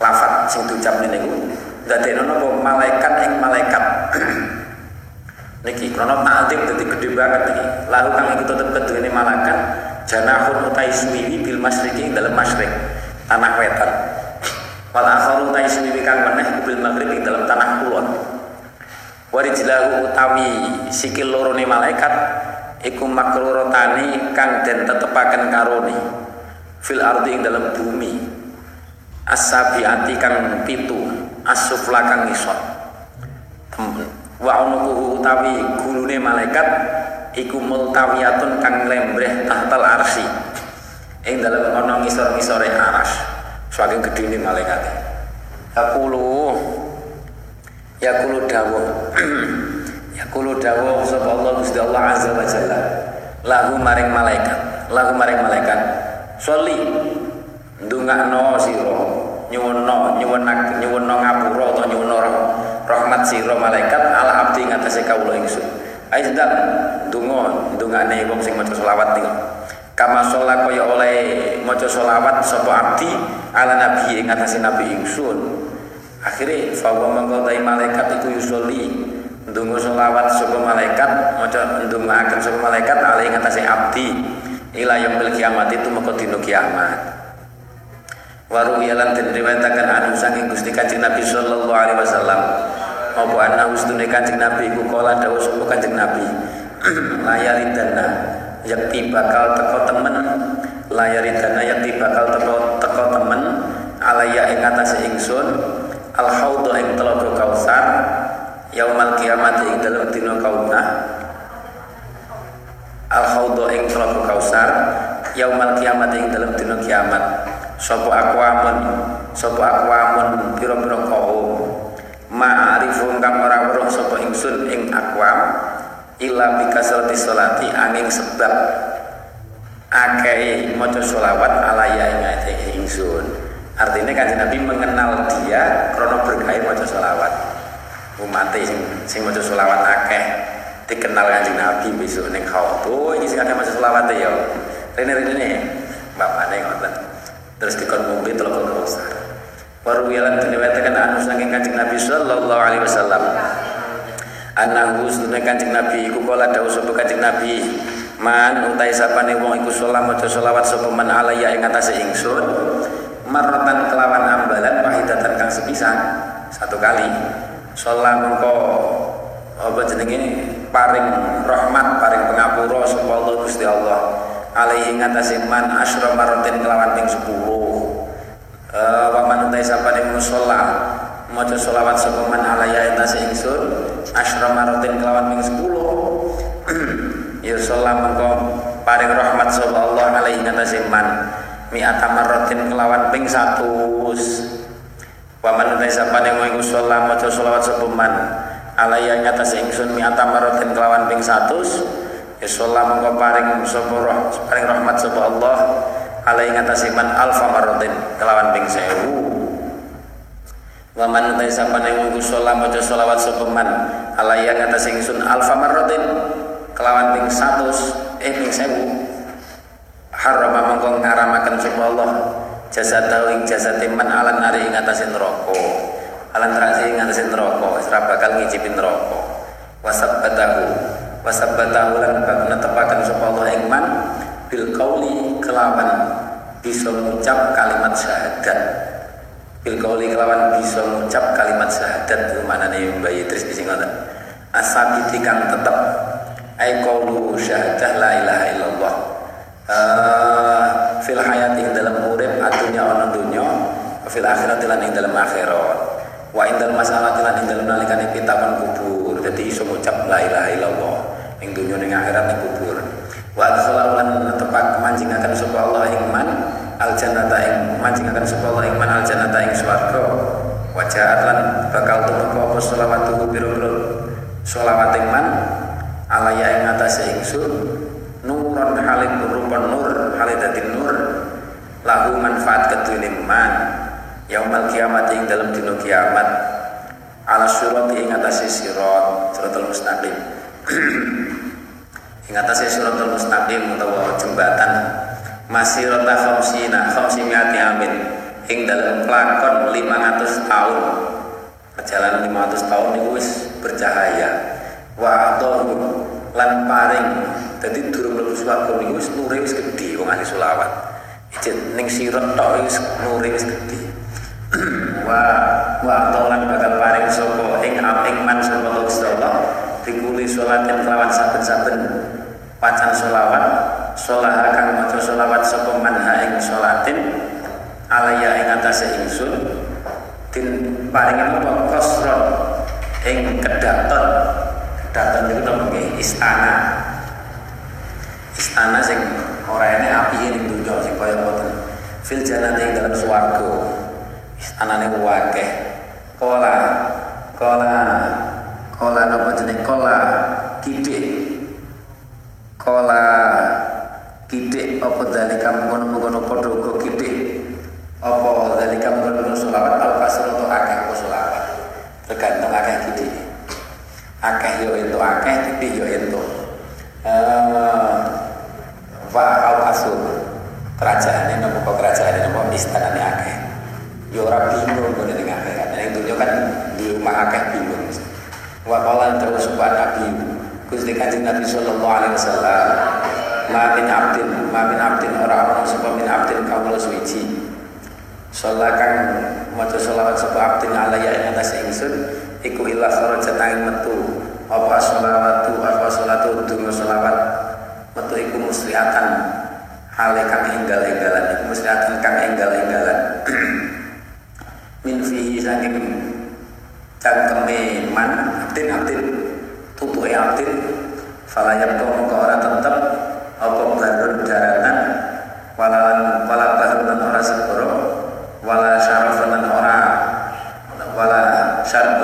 lafat sing diucap niku dadekno napa malaikat ing malaikat niki krono ta'zim dadi gedhe banget lalu kang iku tetep keduwene malaikat janahun utai suwiwi bil masriki dalam masyrik tanah wetan. Wal akharu utai suwiwi kang meneh bil maghribi dalam tanah kulon. Warijlahu utawi sikil loro malaikat iku makrurotani kang den tetepaken karone. Fil ardi ing dalam bumi. Asabiati kang pitu asufla kang isot wa unukuhu utawi gulune malaikat iku multawiyatun kang lembreh tahtal arsi ing dalam ana ngisor-ngisore aras saking gedene malaikat. Yakulu yakulu dawuh Kulo dawa sapa Allah Gusti Allah azza wa jalla. Lahu maring malaikat lahu maring malaikat. Soli ndongakno sira nyuwunno nyuwunak nyuwunno ngapura atau nyuwunno rahmat sira malaikat ala abdi ngatasé kawula ingsun ayo sedang donga ndongane wong sing maca selawat niku kama sholat kaya oleh maca selawat sapa abdi ala nabi ing atase nabi ingsun. Akhirnya fawa mengkotai malaikat itu yusoli ndonga selawat sapa malaikat maca ndongaaken sapa malaikat ali ing atase abdi. Ila yaumil kiamat itu maka dina kiamat. Waru yalan den riwayataken anu saking Gusti Kanjeng Nabi sallallahu alaihi wasallam apa ana ustune Kanjeng Nabi iku kala dawuh sapa Kanjeng Nabi. Layaridana yakti bakal teko temen. Layaridana yakti bakal teko teko temen. Alaya ing atase ingsun. Al haudha ing telaga kausar yaumal kiamat ing dalam dina kaunah. Al khawdo ing telaga kausar yaumal kiamat ing dalam dina kiamat. Sapa akwamun sapa akwamun pira-pira kaum ma'arifu kang ora weruh sapa ingsun ing akwam illa bikasrati salati angin sebab akeh maca selawat ala ya ing ingsun. Artinya kanjeng Nabi mengenal dia krono berkah maca selawat. Umat sing sing maca selawat akeh dikenal kanjeng Nabi besok ning oh ini sing akeh maca selawat ya. Rene rene bapakne ngoten. Terus dikon ngombe telok kausar Warwiyalan diriwayatkan anu saking kanjeng Nabi sallallahu alaihi wasallam. Anahu sedune kanjeng Nabi iku kala dawuh sapa kanjeng Nabi Man utai sapane wong iku sholat maca selawat sapa man alaya ing atase ingsun maratan kelawan ambalan wahidatan kang sepisan satu kali. Sholat mengko apa jenenge? Paring rahmat paring pengapura sapa Allah Gusti Allah alaihi ing atase man asyra maratin kelawan ping 10 uh, wa man utai sapane musalla maca selawat sapa man alaya ing ingsun. Asyra maratin kelawan ping 10 ya sholat mengko paring rahmat sallallahu alaihi ngatasi man. Mi'ata marratin kelawan ping 100 wa man sapane mau iku sholat maca sholawat sapa man alaihi ngatasi ingsun. Marratin kelawan ping 100 ya sholat mengko paring sapa paring rahmat sapa Allah alaihi ngatasi man alfa marratin kelawan ping 1000 wa man sapane mau iku sholat maca sholawat sapa man alaihi ngatasi ingsun alfa marratin kelawan ping 100 eh ping 1000 harama mengko ngaramaken sapa Allah. Jasa ing jasa man alan nari ing atase neraka. Alan transi ing atase neraka ora bakal ngicipi neraka. Wasabbatahu wasabbatahu lan bakal netepaken sapa Allah ing man bil qauli kelawan bisa mengucap kalimat syahadat. Bil qauli kelawan bisa mengucap kalimat syahadat itu manane Mbak Idris di ngoten asabiti kang tetep. Ay qawlu syahadah la ilaha illallah. Uh, fil hayat ing dalam urip adunya ana dunya fil akhirat lan ing dalam akhirat. Wa indal masalah lan ing dalam nalikane pitakon kubur. Dadi iso ngucap la ilaha illallah ing dunya ning akhirat ning kubur wa adkhala lan tepak manjingaken sapa Allah ing man al jannata ing manjingaken sapa Allah ing man al jannata ing swarga. Wa ja'at bakal tumeka apa selawatuhu biro-biro selawat ing man alaya ing atase ingsun nuron halim rupa nur halidatin nur lahu manfaat kedune man yaumal kiamat ing dalam dino kiamat ala surat ing atase sirat siratul mustaqim ing atase siratul mustaqim utawa jembatan. Masih rota khamsina khamsimiati amin. Ing dalam pelakon 500 tahun. Perjalanan 500 tahun itu wis bercahaya. Wa atahu lan paring. Dadi durung mlebu swarga niku wis nure wis gedhe wong ahli selawat. Ijen ning sirat tok wis nure wis gedhe wa wa lan bakal paring sapa? Ing ing man sapa Gusti Allah dikuli salatin kelawan saben-saben pacan selawat sholah akan maca selawat sapa man ha ing salatin alaya ing atase ingsun din paringi apa kosron ing kedaton. Datang itu nama istana. Istana sing ora ini api ini dunia sing kaya ngoten. Fil jannati ing dalam swarga. Istanane wakeh. Kola. Kola. Kola napa jeneng kola. Kidik kola kidik apa dalika mengkono-mengkono padha uga kidik? Apa dalika mengkono selawat? Al kasr untuk akeh apa selawat? Tergantung akeh kidik. Akeh yo ento akeh titik yo eh wa al asur kerajaan ini nopo kerajaan ini nopo istana ini akeh. Yo ora bingung kok ning akhirat ning dunya kan di rumah akeh bingung. Wa qala terus wa nabi Gusti Kanjeng Nabi sallallahu alaihi wasallam ma min abdin ma min abdin ora ana sapa min abdin kawula suwiji. Salakan maca selawat sapa abdin alaya ing atas ingsun iku illa kharaja nanging metu. Apa sholawatu apa sholatu dungo sholawat metu iku musliatan hale kang enggal-enggalan iku musliatan kang enggal-enggalan. Min fihi saking cangkeme man abdin abdin tutuke abdin falayam kau mongko ora tetep. Apa barun daratan wala wala barun ora sepuro wala syarafan ora wala syarbun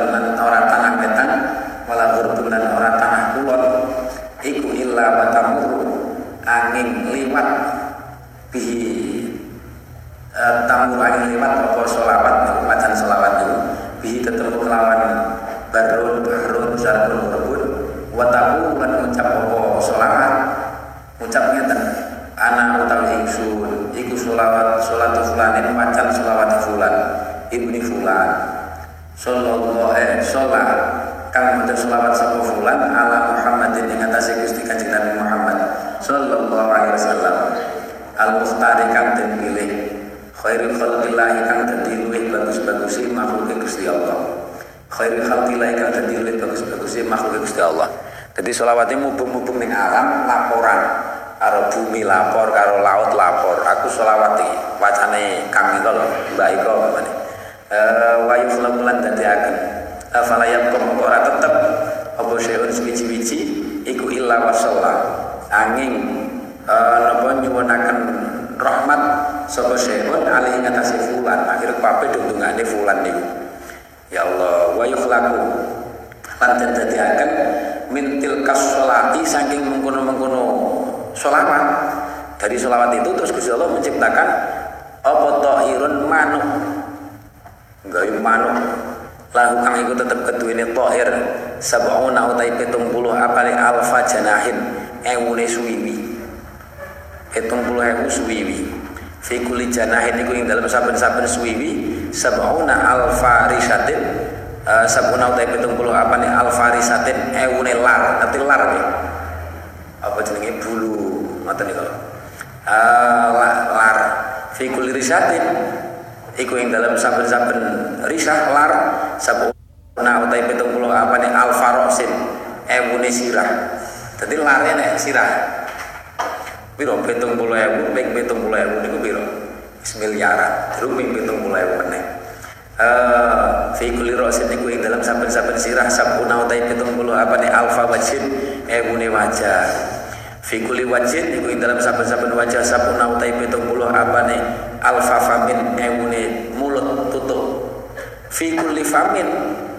ngoten niku uh, lar fi kulli risatin iku ing dalam saben-saben risah lar sabuna utai 70 apa nih alfa rosin ewune sirah. Dadi lare nek sirah. Piro? 70 ewu ping 70 ewu niku piro? Miliaran terus ping 70 ewu meneh. Uh, fi kulli rasin iku ing dalam saben-saben sirah sabuna utai 70 apa nih alfa wajin ewune wajah fi kulli wajin iku ing dalam saben-saben wajah sabuna utai 70 apa nih alfa famin ewune mulut tutup fi kulli famin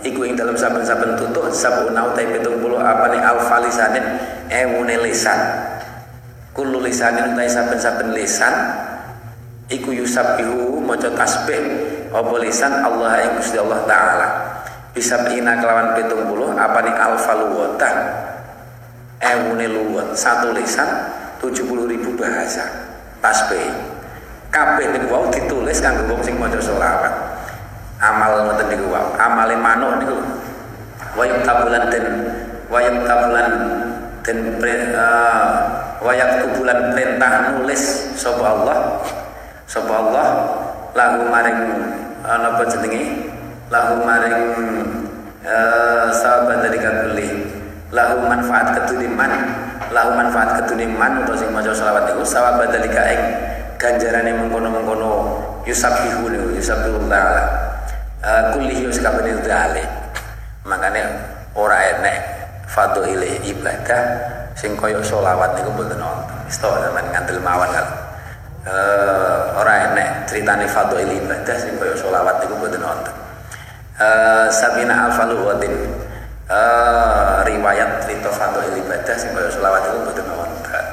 iku ing dalam saben-saben tutup sabuna utai 70 apa nih alfa lisanin ewune lisan. Kullu lisanin utai saben-saben lisan iku yusabbihu maca tasbih apa lisan Allah yang Gusti Allah taala. Bisa ina kelawan 70 apa nih alfa luwatan ewune luwat satu lisan 70 ribu bahasa. Tasbih. Kabeh niku wau ditulis kanggo wong sing maca selawat. Amal ngoten niku wau. Amale manuk niku. Wayang tabulan den wayang tabulan den uh, wayak tubulan perintah nulis sapa Allah? Sapa Allah? Lahu maring napa jenenge? Lahu maring uh, sahabat dari kabeli lahu manfaat keduniman lahu manfaat keduniman untuk sing maca selawat niku sahabat dari kaing ganjarane mengkono-mengkono yusabbihu niku yusabbihu taala uh, kullihi sakabene dale makane ora enek fadhile ibadah sing kaya selawat niku mboten wonten. Wis to sampean ngandel mawon kalau uh, ora enek critane fadhil ibadah sing kaya selawat niku mboten wonten. Uh, sabina alfalu wadin uh, riwayat cerita fadhil ibadah sing kaya selawat niku mboten wonten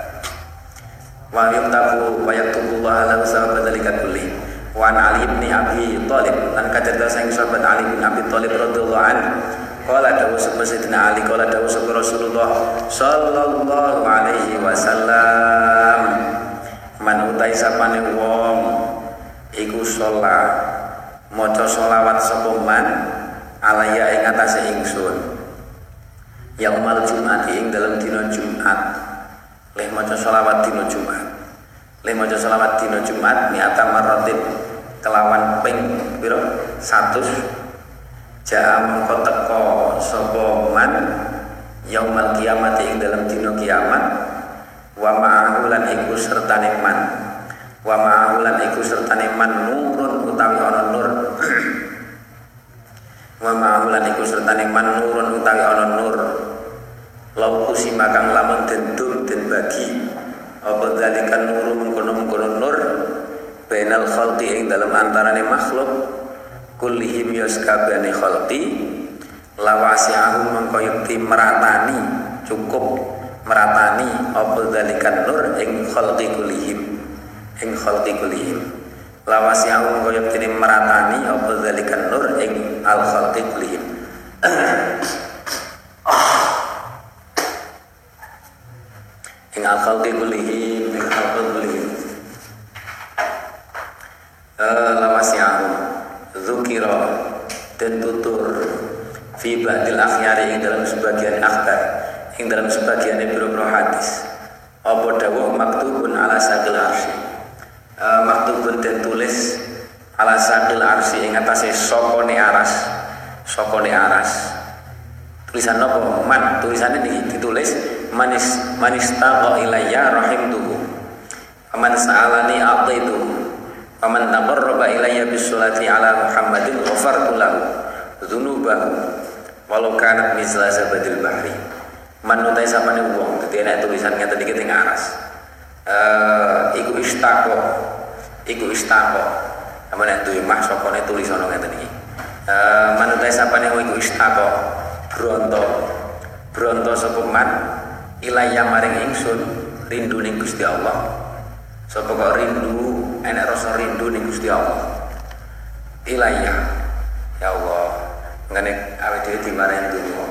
wa yuktabu wa yaktubu wa ala sahabat dalika kulli. Wa an Ali bin Abi Thalib lan kajata sang sahabat Ali bin Abi Thalib radhiyallahu anhu Qala dawu Sayyidina Ali qala dawu Rasulullah sallallahu alaihi wasallam. Man utai sapane wong iku sholat maca sholawat sapa man alaya ing atase ingsun yaumal jumat ing dalam dina Jumat. Leh maca sholawat dina Jumat. Leh maca sholawat dina Jumat niata maratin kelawan ping pira? 100 Ja'a mengko teko sapa man kiamat ing dalam dina kiamat. Wa ma'ahu lan iku sertane man. Wa ma'ahu lan iku sertane man nurun utawi ana nur wa ma'ahu lan iku sertane man nurun utawi ana nur. Lau kusima kang lamun den dum den bagi apa dalika nuru mengkono-mengkono nur? Bainal khalqi ing dalam antarane makhluk kullihim yaskabani khalqi lawasi'ahu mengko yekti meratani cukup meratani apa dzalikan nur ing khalqi kulihim ing khalqi kulihim lawasi'ahum kaya dene meratani apa dzalikan nur ing al khalqi kulihim ing al khalqi kulihim ing khalqi kulihim uh, lawasi'ahum dzukira dan tutur fi ba'dil akhyari ing dalam sebagian akhbar ing dalam sebagian biro-biro hadis. Apa dawuh maktubun ala sakil arsy uh, maktubun dan tulis ala sakil arsy ing atase sokone aras sokone aras tulisan apa man tulisannya ditulis manis manis taqa ilayya rahimtuhu man sa'alani a'taitu Faman taqarraba ilayya bisolati ala Muhammadin ghafartu lahu dzunubahu walau kanat misla zabadil bahri. Man utai sapane wong dadi enak tulisan ngeten iki teng aras. Eh iku istaqo. Iku istaqo. Amun nek duwe mah sokone tulisan ngeten iki. Eh man utai sapane iku istaqo. Bronto. Bronto sapa man ilayya maring ingsun rindu ning Gusti Allah. Sapa rindu enak rasa rindu nih Gusti Allah ilayah ya Allah ngene awake dhewe dimarahin donga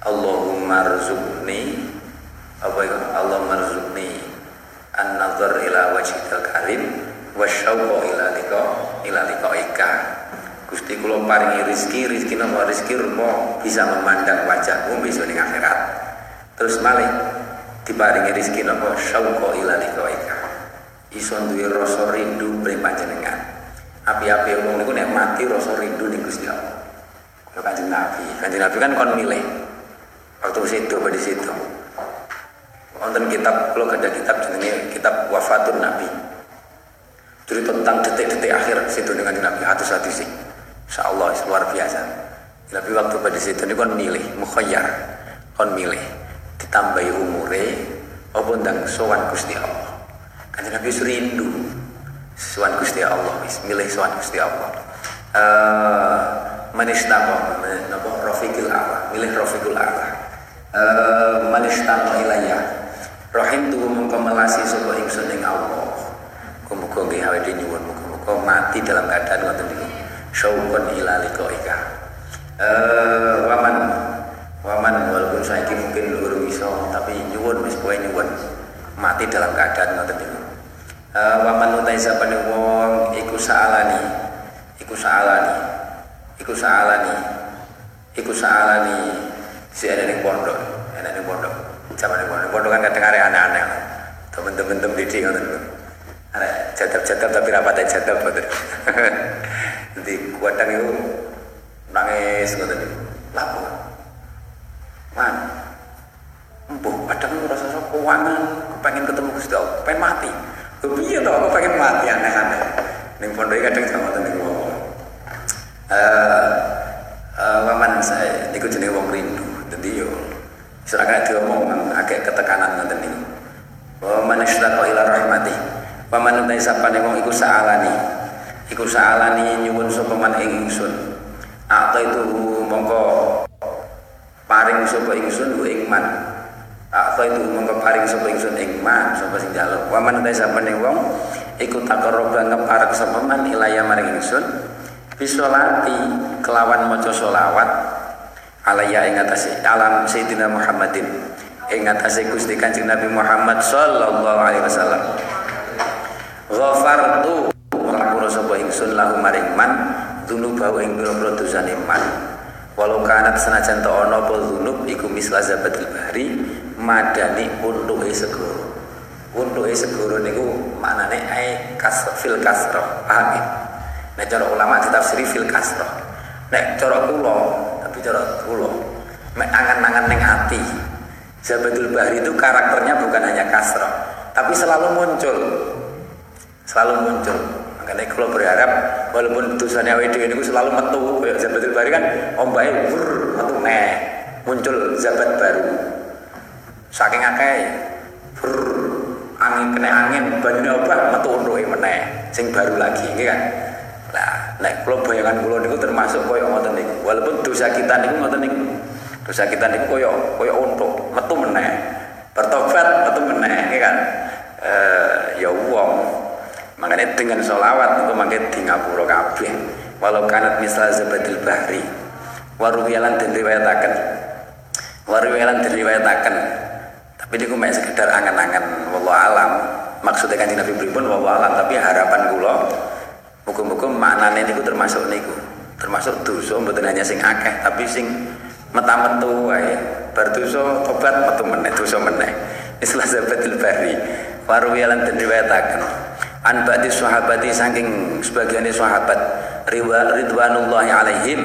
Allahumma rzuqni apa itu Allahumma rzuqni an-nazar ila wajhikal karim wa syauqa ila liqa ila liqaika Gusti kula paringi rezeki rezeki napa rezeki rupa bisa memandang wajahmu besok ning akhirat terus malih diparingi rezeki napa syauqa ila liqaika iso duwe rasa rindu mring panjenengan. Api-api wong niku nek mati rasa rindu ning Gusti Allah. Kalau Kanjeng Nabi, Kanjeng Nabi kan kon milih. Waktu situ pada situ. Wonten kitab kalau ada kitab jenenge kitab Wafatun Nabi. Jadi tentang detik-detik akhir situ dengan Nabi hati-hati sih. Insyaallah luar biasa. Tapi waktu pada situ ini kon milih, mukhayyar. Kon milih ditambahi umure apa ndang sowan Gusti Allah. Kanjeng Nabi rindu suan Gusti Allah wis milih suan Gusti Allah. Eh uh, manistaqo napa rafiqil a'la, milih rafiqul a'la. Eh uh, manistaqo ilayya. Rahim tu mengko melasi sapa ingsun ing Allah. Nggih awake nyuwun. Muga-muga mati dalam keadaan ngoten niku. Syauqan ila liqaika. Eh uh, waman waman walaupun saiki mungkin urung iso tapi nyuwun wis kowe nyuwun. Mati dalam keadaan ngoten niku. Uh, waman utai sapane wong iku saalani iku saalani iku saalani iku saalani. Si ada ning pondok ada ning pondok. Zaman ning pondok kan kadang arek aneh-aneh. Temen-temen tem didik ngoten arek jadab-jadab tapi rapat jadab ngoten jadi kuatang itu nangis ngoten lapo man Empuh, kadang rasa keuangan, pengen ketemu Gusti Allah, pengen mati. Piye to aku pengen mati aneh-aneh. Ning pondok kadang sama ngoten niku. Eh eh waman saya niku jenenge wong rindu. Dadi yo seragak diomong agak ketekanan ngoten niku. Wa man istaqa ila rahmati. Wa man utai sapane wong iku saalani. Iku saalani nyuwun sapa man ing. Atau itu mongko paring sapa ingsun ing man apa itu mongko paring sapa ingsun ing man sapa sing jaluk wa man ta sapane wong iku taqarraba ngeparek sapa man ilaya maring ingsun bisolati kelawan maca selawat alaya ing atase alam sayyidina Muhammadin ing atase Gusti Kanjeng Nabi Muhammad sallallahu alaihi wasallam ghafartu ngapura sapa ingsun lahu maring man dunubahu ing pira-pira dosane man. Walau kanat senajan ta ana apa dzunub iku misla zabatil bahri madani untuke segoro untuke segoro niku maknane ai kas fil kasro paham ya? Nek cara ulama ditafsiri fil kasro nek cara kula tapi cara kula mek angan-angan ning ati. Zabatul Bahri itu karakternya bukan hanya kasro tapi selalu muncul selalu muncul. Makanya kalau berharap walaupun tulisannya WD ini selalu metu kayak Zabatul Bahri kan ombai wur metu meh muncul zabat baru. Saking akeh angin kena angin banyune obah metu untuke meneh sing baru lagi nggih kan? Lah nek kula bayangan kula niku termasuk kaya ngoten niku. Walaupun dosa kita niku ngoten niku dosa kita niku kaya kaya untuk metu meneh. Bertobat atau meneh ya kan? Eh, ya wong makanya dengan sholawat itu makanya di ngapura kabeh. Walau kanat misal zabadil bahri. Waruwiyalan dan riwayatakan waruwiyalan dan riwayatakan tapi ini mek sekedar angan-angan. Wallah alam. Maksudnya kan Nabi pripun? Wallah alam. Tapi harapan kula muga-muga maknane niku termasuk niku. Termasuk dosa mboten hanya sing akeh tapi sing meta-metu wae. Bar dosa tobat metu meneh dosa meneh. Istilah zabatil bari waruwiyalan dan riwayataken an ba'di sahabati saking sebagian sahabat ridwanullahi alaihim.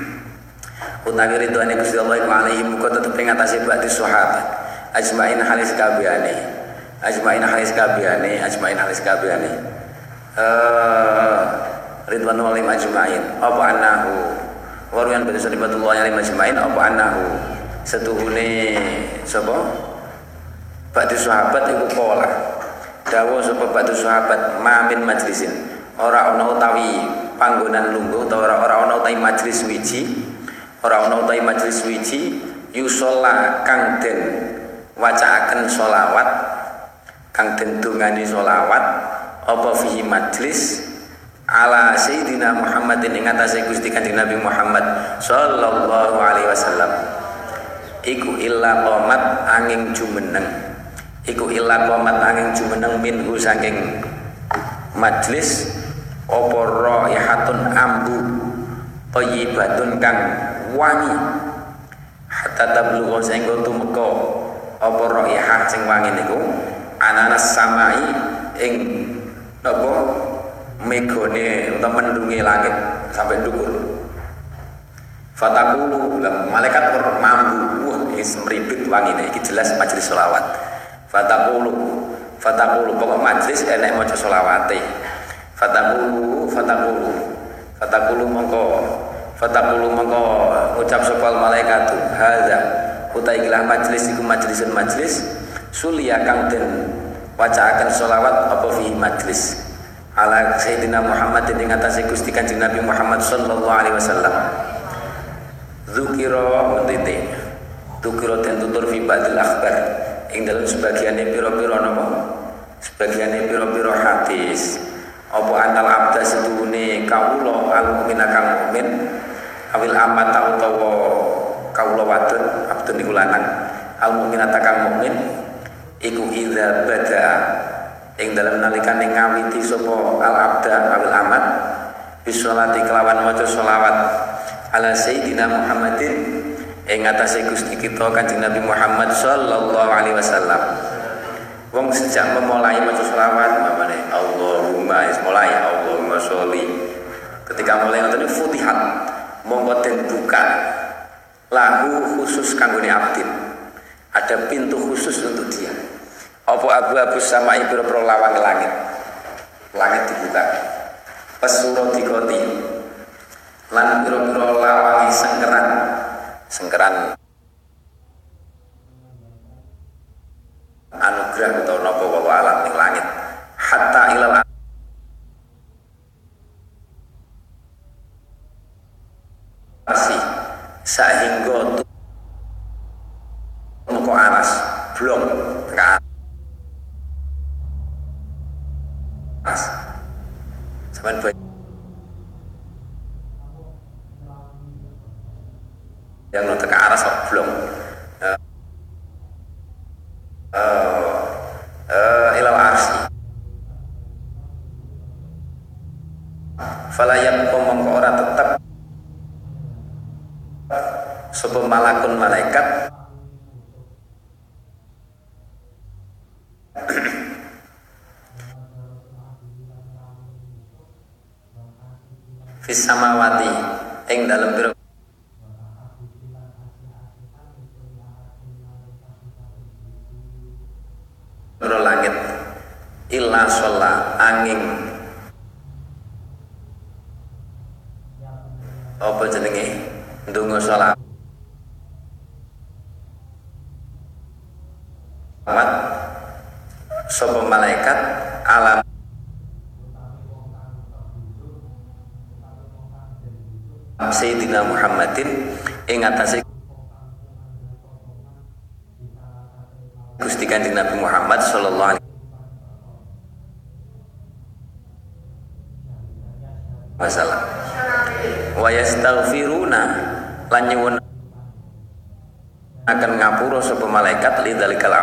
Utawi ridwane Gusti Allah alaihim muga tetep ing atase ba'di sahabat. Ajmain halis kabehane. Ajmain halis kabehane ajmain halis kabehane. Eh ridwanullahi ajmain. Apa anahu waruyan bani salibatullah alaihim ajmain apa anahu setuhune sapa? Ba'di sahabat iku pola dawuh sapa ba'di sahabat mamin majlisin. Ora ana utawi panggonan lungguh utawa ora ora ana utawi majlis wiji ora ana utawi majlis wiji yusola kang den wacaaken solawat kang den dungani solawat apa fihi majlis? Ala sayyidina Muhammadin ing atase Gusti Kanjeng Nabi Muhammad sallallahu alaihi wasallam. Iku illa qomat angin jumeneng iku illa qomat angin jumeneng minhu saking majlis apa raihatun ambu thayyibatun kang wangi. Hatta tablugha sehingga tumeka apa raihah sing wangi niku. Ananas samai ing apa megone utawa mendungi langit sampai dhuwur. Fatakulu malaikat mambu. Wah ini semribit wangi ini jelas majelis solawat Fatakulu. Fatakulu pokok majelis enek maca solawate Fatakulu Fatakulu. Fatakulu mongko. Fatakulu mongko ngucap sopal malaikat Hadza utai ikilah majelis iku majelisun majelis Sulia kang den wacaakan solawat apa fi majelis ala Sayyidina Muhammad ing atase Gusti Kanjeng Nabi Muhammad sallallahu alaihi wasallam. Zukiro mentiti Zukiro dan tutur fi ba'dil akhbar Ing dalam sebagiannya piro-piro nopo Sebagiannya piro-piro hadis. Apa anal abda setuhune kawulo al mu'min akang mu'min? Awil amat tau tawa kawulo wadun Abdun iku lanang. Al mu'min atakang mu'min? Iku idha bada. Ing dalam nalikane ngawiti sopo al abda awil amat? Bisolati kelawan maca solawat ala sayyidina Muhammadin ing atase Gusti kita Kanjeng Nabi Muhammad sallallahu alaihi wasallam. Wong sejak memulai maca selawat mamane Allahumma is mulai Allahumma sholli. Ketika mulai ngoten Futihat monggo den buka lahu khusus kanggone abdin. Ada pintu khusus untuk dia. Apa abu-abu sama ibu lawang langit. Langit dibuka. Pesuro dikoti lan pira-pira lawangi sengkeran sengkeran. Anugerah utawa napa wa alam ning langit. Hatta ilal arsi. Sehingga muka aras. Blong. Ke aras. Sampean yang nu teka aras kok belum ilal arsi. Falayam komong ora tetap. Sebelum malakun malaikat. Fisamawati ing dalam Biro langit illa sholla angin apa jenenge ndonga sholat amat sapa malaikat alam Sayyidina Muhammadin ing atase Muhammad sallallahu alaihi wasallam wa yastaghfiruna lan nyuwun akan ngapura sapa malaikat lidzalikal